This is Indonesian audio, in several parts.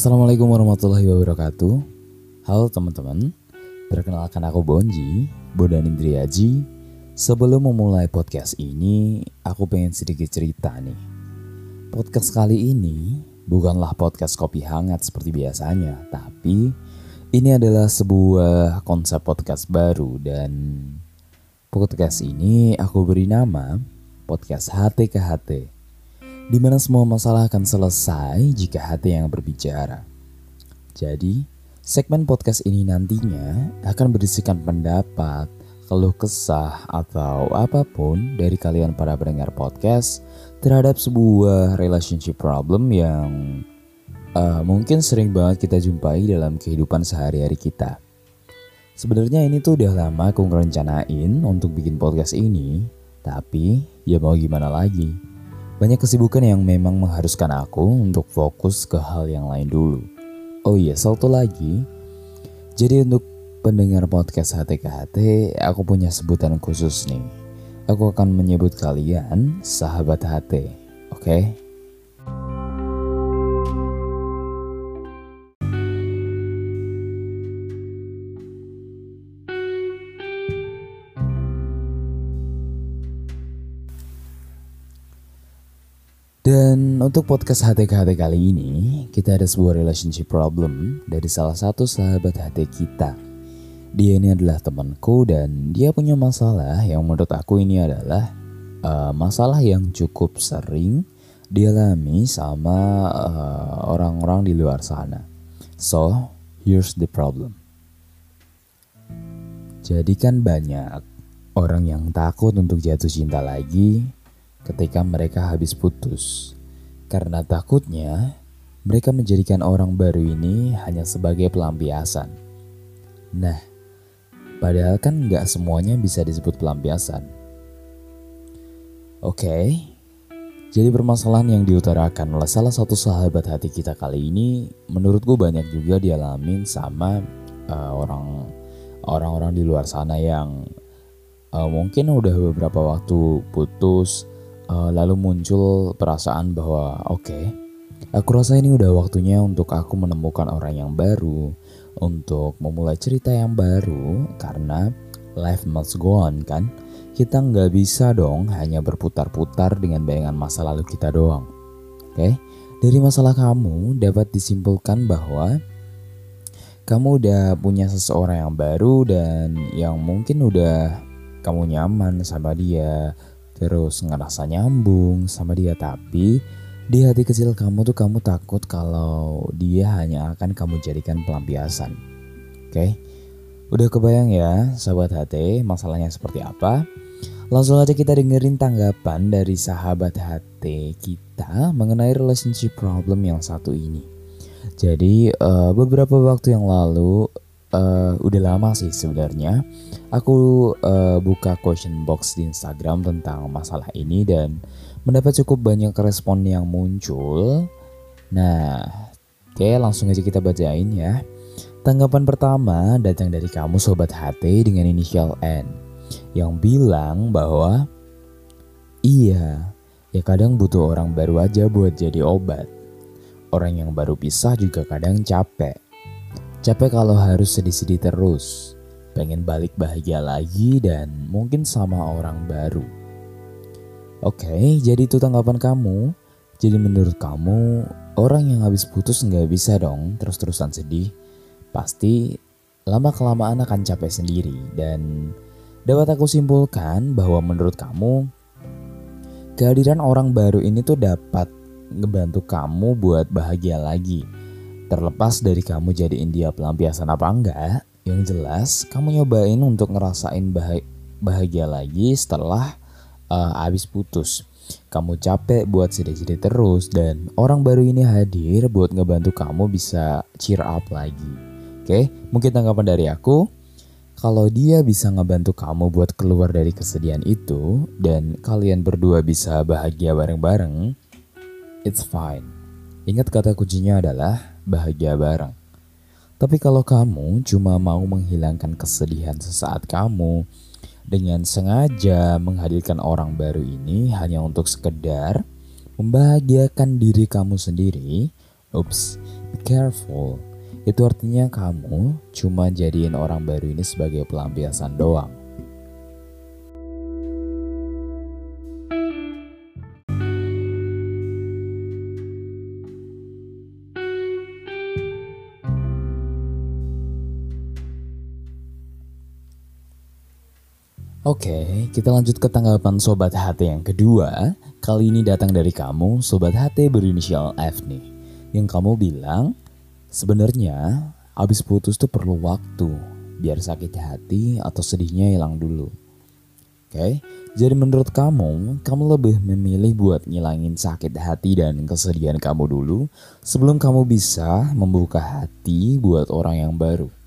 Assalamualaikum warahmatullahi wabarakatuh. Halo teman-teman Perkenalkan aku Bonji Bodan Indriaji Sebelum memulai podcast ini Aku pengen sedikit cerita nih. Podcast kali ini Bukanlah podcast kopi hangat seperti biasanya Tapi Ini adalah sebuah konsep podcast baru Dan Podcast ini aku beri nama Podcast HT ke HT di mana semua masalah akan selesai jika hati yang berbicara. Jadi, segmen podcast ini nantinya akan berisikan pendapat, keluh kesah, atau apa pun dari kalian para pendengar podcast terhadap sebuah relationship problem yang uh, mungkin sering banget kita jumpai dalam kehidupan sehari-hari kita. Sebenarnya ini tuh udah lama aku ngerencanain untuk bikin podcast ini, tapi ya mau gimana lagi. Banyak kesibukan yang memang mengharuskan aku untuk fokus ke hal yang lain dulu. Oh iya, satu lagi. Jadi untuk pendengar podcast HTKHT, aku punya sebutan khusus nih. Aku akan menyebut kalian sahabat HT, oke? Okay? Dan untuk podcast HTKHT kali ini, kita ada sebuah relationship problem dari salah satu sahabat HT kita. Dia ini adalah temanku dan dia punya masalah yang menurut aku ini adalah uh, masalah yang cukup sering dialami sama uh, orang-orang uh, di luar sana. So, here's the problem. Jadi kan banyak orang yang takut untuk jatuh cinta lagi ketika mereka habis putus. Karena takutnya mereka menjadikan orang baru ini hanya sebagai pelampiasan. Nah, padahal kan nggak semuanya bisa disebut pelampiasan. Oke, okay, jadi permasalahan yang diutarakan oleh salah satu sahabat hati kita kali ini menurutku banyak juga dialamin sama uh, orang orang-orang di luar sana yang uh, mungkin udah beberapa waktu putus uh, lalu muncul perasaan bahwa oke, okay, aku rasa ini udah waktunya untuk aku menemukan orang yang baru, untuk memulai cerita yang baru karena life must go on kan. Kita nggak bisa dong hanya berputar-putar dengan bayangan masa lalu kita doang. Oke, okay? dari masalah kamu dapat disimpulkan bahwa kamu udah punya seseorang yang baru dan yang mungkin udah kamu nyaman sama dia, terus ngerasa nyambung sama dia tapi di hati kecil kamu tuh kamu takut kalau dia hanya akan kamu jadikan pelampiasan. Oke? Okay? Udah kebayang ya, sahabat hati, masalahnya seperti apa? Langsung aja kita dengerin tanggapan dari sahabat hati kita mengenai relationship problem yang satu ini. Jadi uh, beberapa waktu yang lalu uh, udah lama sih sebenarnya aku uh, buka question box di Instagram tentang masalah ini dan mendapat cukup banyak respon yang muncul. Nah, oke langsung aja kita bacain ya. Tanggapan pertama datang dari kamu sobat HT dengan inisial N yang bilang bahwa iya, ya kadang butuh orang baru aja buat jadi obat. Orang yang baru pisah juga kadang capek Capek kalau harus sedih-sedih terus, pengen balik bahagia lagi dan mungkin sama orang baru. Oke, jadi itu tanggapan kamu. Jadi menurut kamu, orang yang habis putus nggak bisa dong terus-terusan sedih. Pasti lama-kelamaan akan capek sendiri dan dapat aku simpulkan bahwa menurut kamu, kehadiran orang baru ini tuh dapat ngebantu kamu buat bahagia lagi Terlepas dari kamu jadiin dia pelampiasan apa enggak, yang jelas kamu nyobain untuk ngerasain bahagia lagi setelah uh, abis putus. Kamu capek buat sedih-sedih terus dan orang baru ini hadir buat ngebantu kamu bisa cheer up lagi. Oke, mungkin tanggapan dari aku, kalau dia bisa ngebantu kamu buat keluar dari kesedihan itu dan kalian berdua bisa bahagia bareng-bareng, it's fine. Ingat kata kuncinya adalah bahagia bareng. Tapi kalau kamu cuma mau menghilangkan kesedihan sesaat kamu dengan sengaja menghadirkan orang baru ini hanya untuk sekedar membahagiakan diri kamu sendiri, ups, Be careful. Itu artinya kamu cuma jadiin orang baru ini sebagai pelampiasan doang. Oke, kita lanjut ke tanggapan Sobat HT yang kedua. Kali ini datang dari kamu, Sobat HT berinisial F nih. Yang kamu bilang, sebenarnya habis putus tuh perlu waktu biar sakit hati atau sedihnya hilang dulu. Oke, jadi menurut kamu, kamu lebih memilih buat ngilangin sakit hati dan kesedihan kamu dulu sebelum kamu bisa membuka hati buat orang yang baru.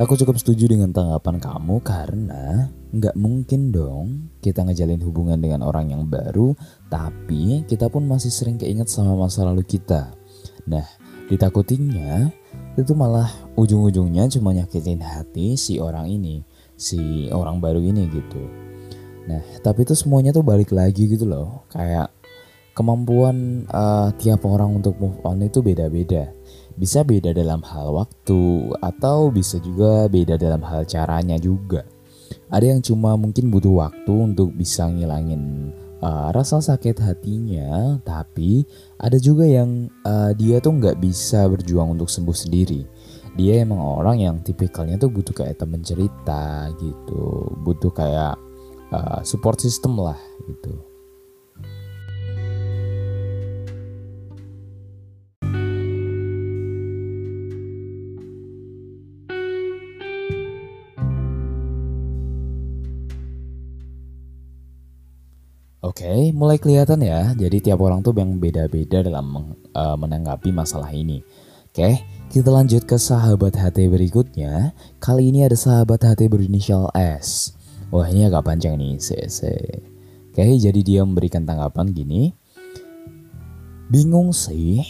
Aku cukup setuju dengan tanggapan kamu karena nggak mungkin dong kita ngejalin hubungan dengan orang yang baru tapi kita pun masih sering keinget sama masa lalu kita. Nah, ditakutinya itu malah ujung-ujungnya cuma nyakitin hati si orang ini, si orang baru ini gitu. Nah, tapi itu semuanya tuh balik lagi gitu loh. Kayak kemampuan uh, tiap orang untuk move on itu beda-beda bisa beda dalam hal waktu atau bisa juga beda dalam hal caranya juga. Ada yang cuma mungkin butuh waktu untuk bisa ngilangin uh, rasa sakit hatinya, tapi ada juga yang uh, dia tuh nggak bisa berjuang untuk sembuh sendiri. Dia emang orang yang tipikalnya tuh butuh kayak temen cerita gitu, butuh kayak uh, support system lah gitu. Okay, mulai kelihatan ya. Jadi tiap orang tuh yang beda-beda dalam uh, menanggapi masalah ini. Oke, kita lanjut ke sahabat HT berikutnya. Kali ini ada sahabat HT berinisial S. Wah ini agak panjang nih, CC. Oke, jadi dia memberikan tanggapan gini. Bingung sih,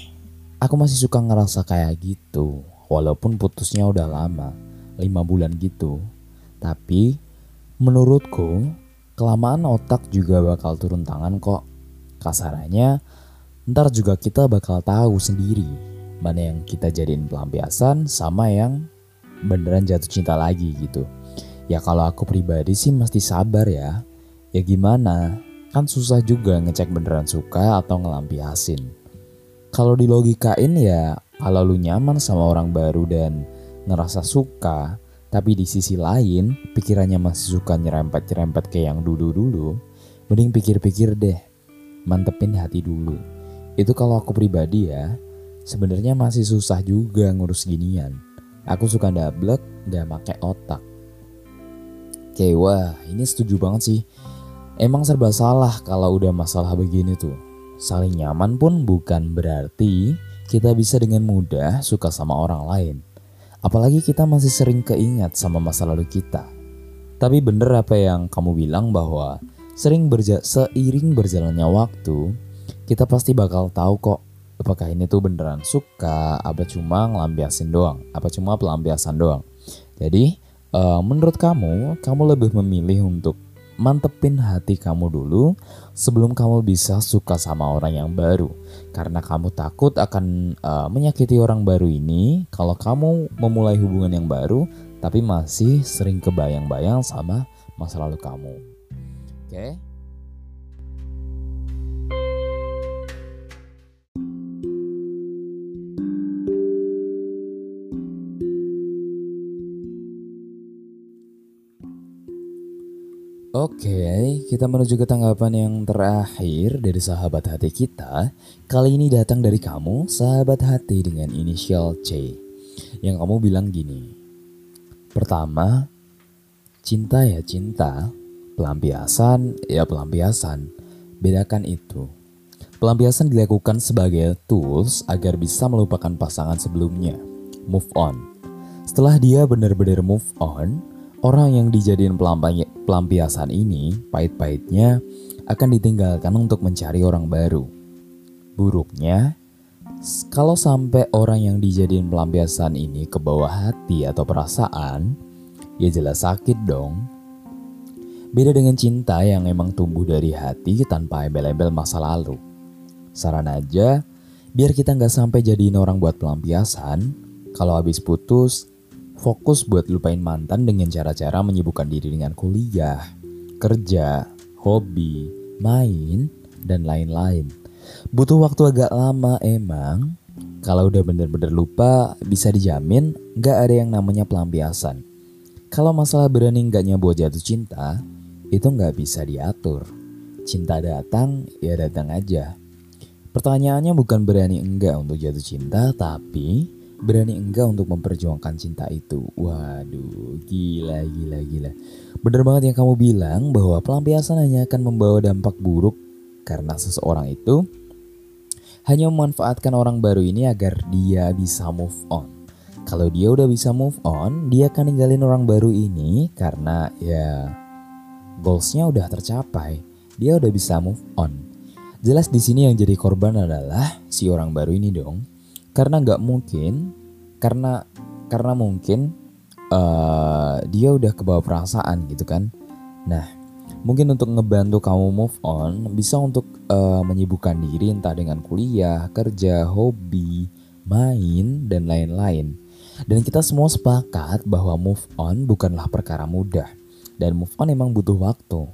aku masih suka ngerasa kayak gitu. Walaupun putusnya udah lama, 5 bulan gitu. Tapi menurutku Kelamaan otak juga bakal turun tangan kok. Kasarannya, ntar juga kita bakal tahu sendiri mana yang kita jadiin pelampiasan sama yang beneran jatuh cinta lagi gitu. Ya kalau aku pribadi sih mesti sabar ya. Ya gimana, kan susah juga ngecek beneran suka atau ngelampiasin. Kalau dilogikain ya, kalau lu nyaman sama orang baru dan ngerasa suka, tapi di sisi lain, pikirannya masih suka nyerempet-nyerempet kayak yang dulu-dulu, mending pikir-pikir deh, mantepin hati dulu. Itu kalau aku pribadi ya, sebenarnya masih susah juga ngurus ginian. Aku suka double, gak make otak. Oke, wah ini setuju banget sih. Emang serba salah kalau udah masalah begini tuh. Saling nyaman pun bukan berarti kita bisa dengan mudah suka sama orang lain. Apalagi kita masih sering keingat sama masa lalu kita. Tapi bener apa yang kamu bilang bahwa sering berja seiring berjalannya waktu, kita pasti bakal tahu kok apakah ini tuh beneran suka, apa cuma ngelampiasin doang, apa cuma pelampiasan doang. Jadi, uh, menurut kamu, kamu lebih memilih untuk mantepin hati kamu dulu sebelum kamu bisa suka sama orang yang baru. Karena kamu takut akan uh, menyakiti orang baru ini kalau kamu memulai hubungan yang baru tapi masih sering kebayang-bayang sama masa lalu kamu. Oke? Okay? Oke, kita menuju ke tanggapan yang terakhir dari sahabat hati kita. Kali ini datang dari kamu, sahabat hati dengan inisial C. Yang kamu bilang gini. Pertama, cinta ya cinta, pelampiasan ya pelampiasan. Bedakan itu. Pelampiasan dilakukan sebagai tools agar bisa melupakan pasangan sebelumnya. Move on. Setelah dia benar-benar move on, Orang yang dijadiin pelampiasan ini, pahit-pahitnya akan ditinggalkan untuk mencari orang baru. Buruknya, kalau sampai orang yang dijadiin pelampiasan ini ke bawah hati atau perasaan, ya jelas sakit dong. Beda dengan cinta yang emang tumbuh dari hati tanpa embel-embel masa lalu. Saran aja, Biar kita nggak sampai jadiin orang buat pelampiasan, kalau habis putus, fokus buat lupain mantan dengan cara-cara menyibukkan diri dengan kuliah, kerja, hobi, main, dan lain-lain. Butuh waktu agak lama emang, kalau udah bener-bener lupa, bisa dijamin nggak ada yang namanya pelampiasan. Kalau masalah berani nggaknya buat jatuh cinta, itu nggak bisa diatur. Cinta datang, ya datang aja. Pertanyaannya bukan berani enggak untuk jatuh cinta, tapi berani enggak untuk memperjuangkan cinta itu. Waduh, gila, gila, gila. Bener banget yang kamu bilang bahwa pelampiasan hanya akan membawa dampak buruk karena seseorang itu hanya memanfaatkan orang baru ini agar dia bisa move on. Kalau dia udah bisa move on, dia akan ninggalin orang baru ini karena ya goalsnya udah tercapai. Dia udah bisa move on. Jelas di sini yang jadi korban adalah si orang baru ini dong. Karena nggak mungkin, karena karena mungkin uh, dia udah kebawa perasaan gitu kan. Nah, mungkin untuk ngebantu kamu move on, bisa untuk uh, menyibukkan diri entah dengan kuliah, kerja, hobi, main, dan lain-lain. Dan kita semua sepakat bahwa move on bukanlah perkara mudah. Dan move on emang butuh waktu.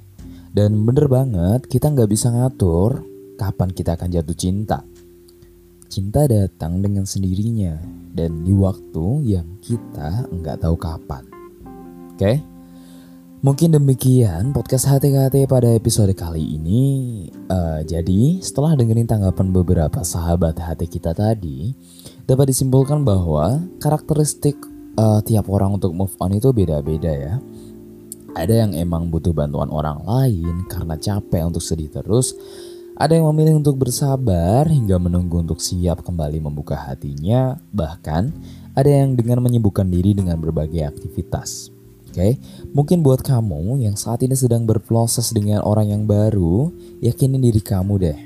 Dan bener banget, kita nggak bisa ngatur kapan kita akan jatuh cinta. Cinta datang dengan sendirinya dan di waktu yang kita nggak tahu kapan. Oke? Okay? Mungkin demikian podcast HTKT pada episode kali ini. Uh, jadi setelah dengerin tanggapan beberapa sahabat hati kita tadi, dapat disimpulkan bahwa karakteristik uh, tiap orang untuk move on itu beda-beda ya. Ada yang emang butuh bantuan orang lain karena capek untuk sedih terus, ada yang memilih untuk bersabar hingga menunggu untuk siap kembali membuka hatinya, bahkan ada yang dengan menyibukkan diri dengan berbagai aktivitas. Oke, okay? mungkin buat kamu yang saat ini sedang berproses dengan orang yang baru, yakinin diri kamu deh.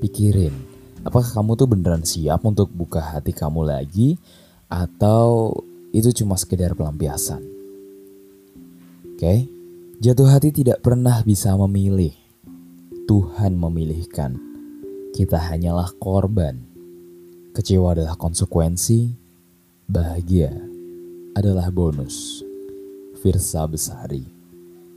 Pikirin, apakah kamu tuh beneran siap untuk buka hati kamu lagi atau itu cuma sekedar pelampiasan? Oke, okay? jatuh hati tidak pernah bisa memilih Tuhan memilihkan. Kita hanyalah korban. Kecewa adalah konsekuensi, bahagia adalah bonus. Firsa Besari.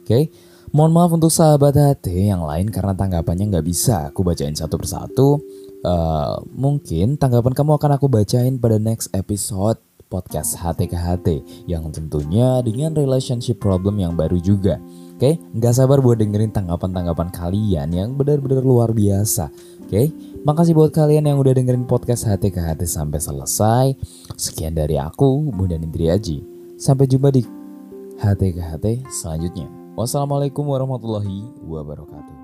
Oke, mohon maaf untuk sahabat hati yang lain karena tanggapannya nggak bisa aku bacain satu persatu. Uh, mungkin tanggapan kamu akan aku bacain pada next episode podcast HT ke HT yang tentunya dengan relationship problem yang baru juga. Oke, okay? nggak sabar buat dengerin tanggapan-tanggapan kalian yang benar-benar luar biasa. Oke, okay? makasih buat kalian yang udah dengerin podcast HT ke HT sampai selesai. Sekian dari aku, Bunda Nindri Aji. Sampai jumpa di HT ke HT selanjutnya. Wassalamualaikum warahmatullahi wabarakatuh.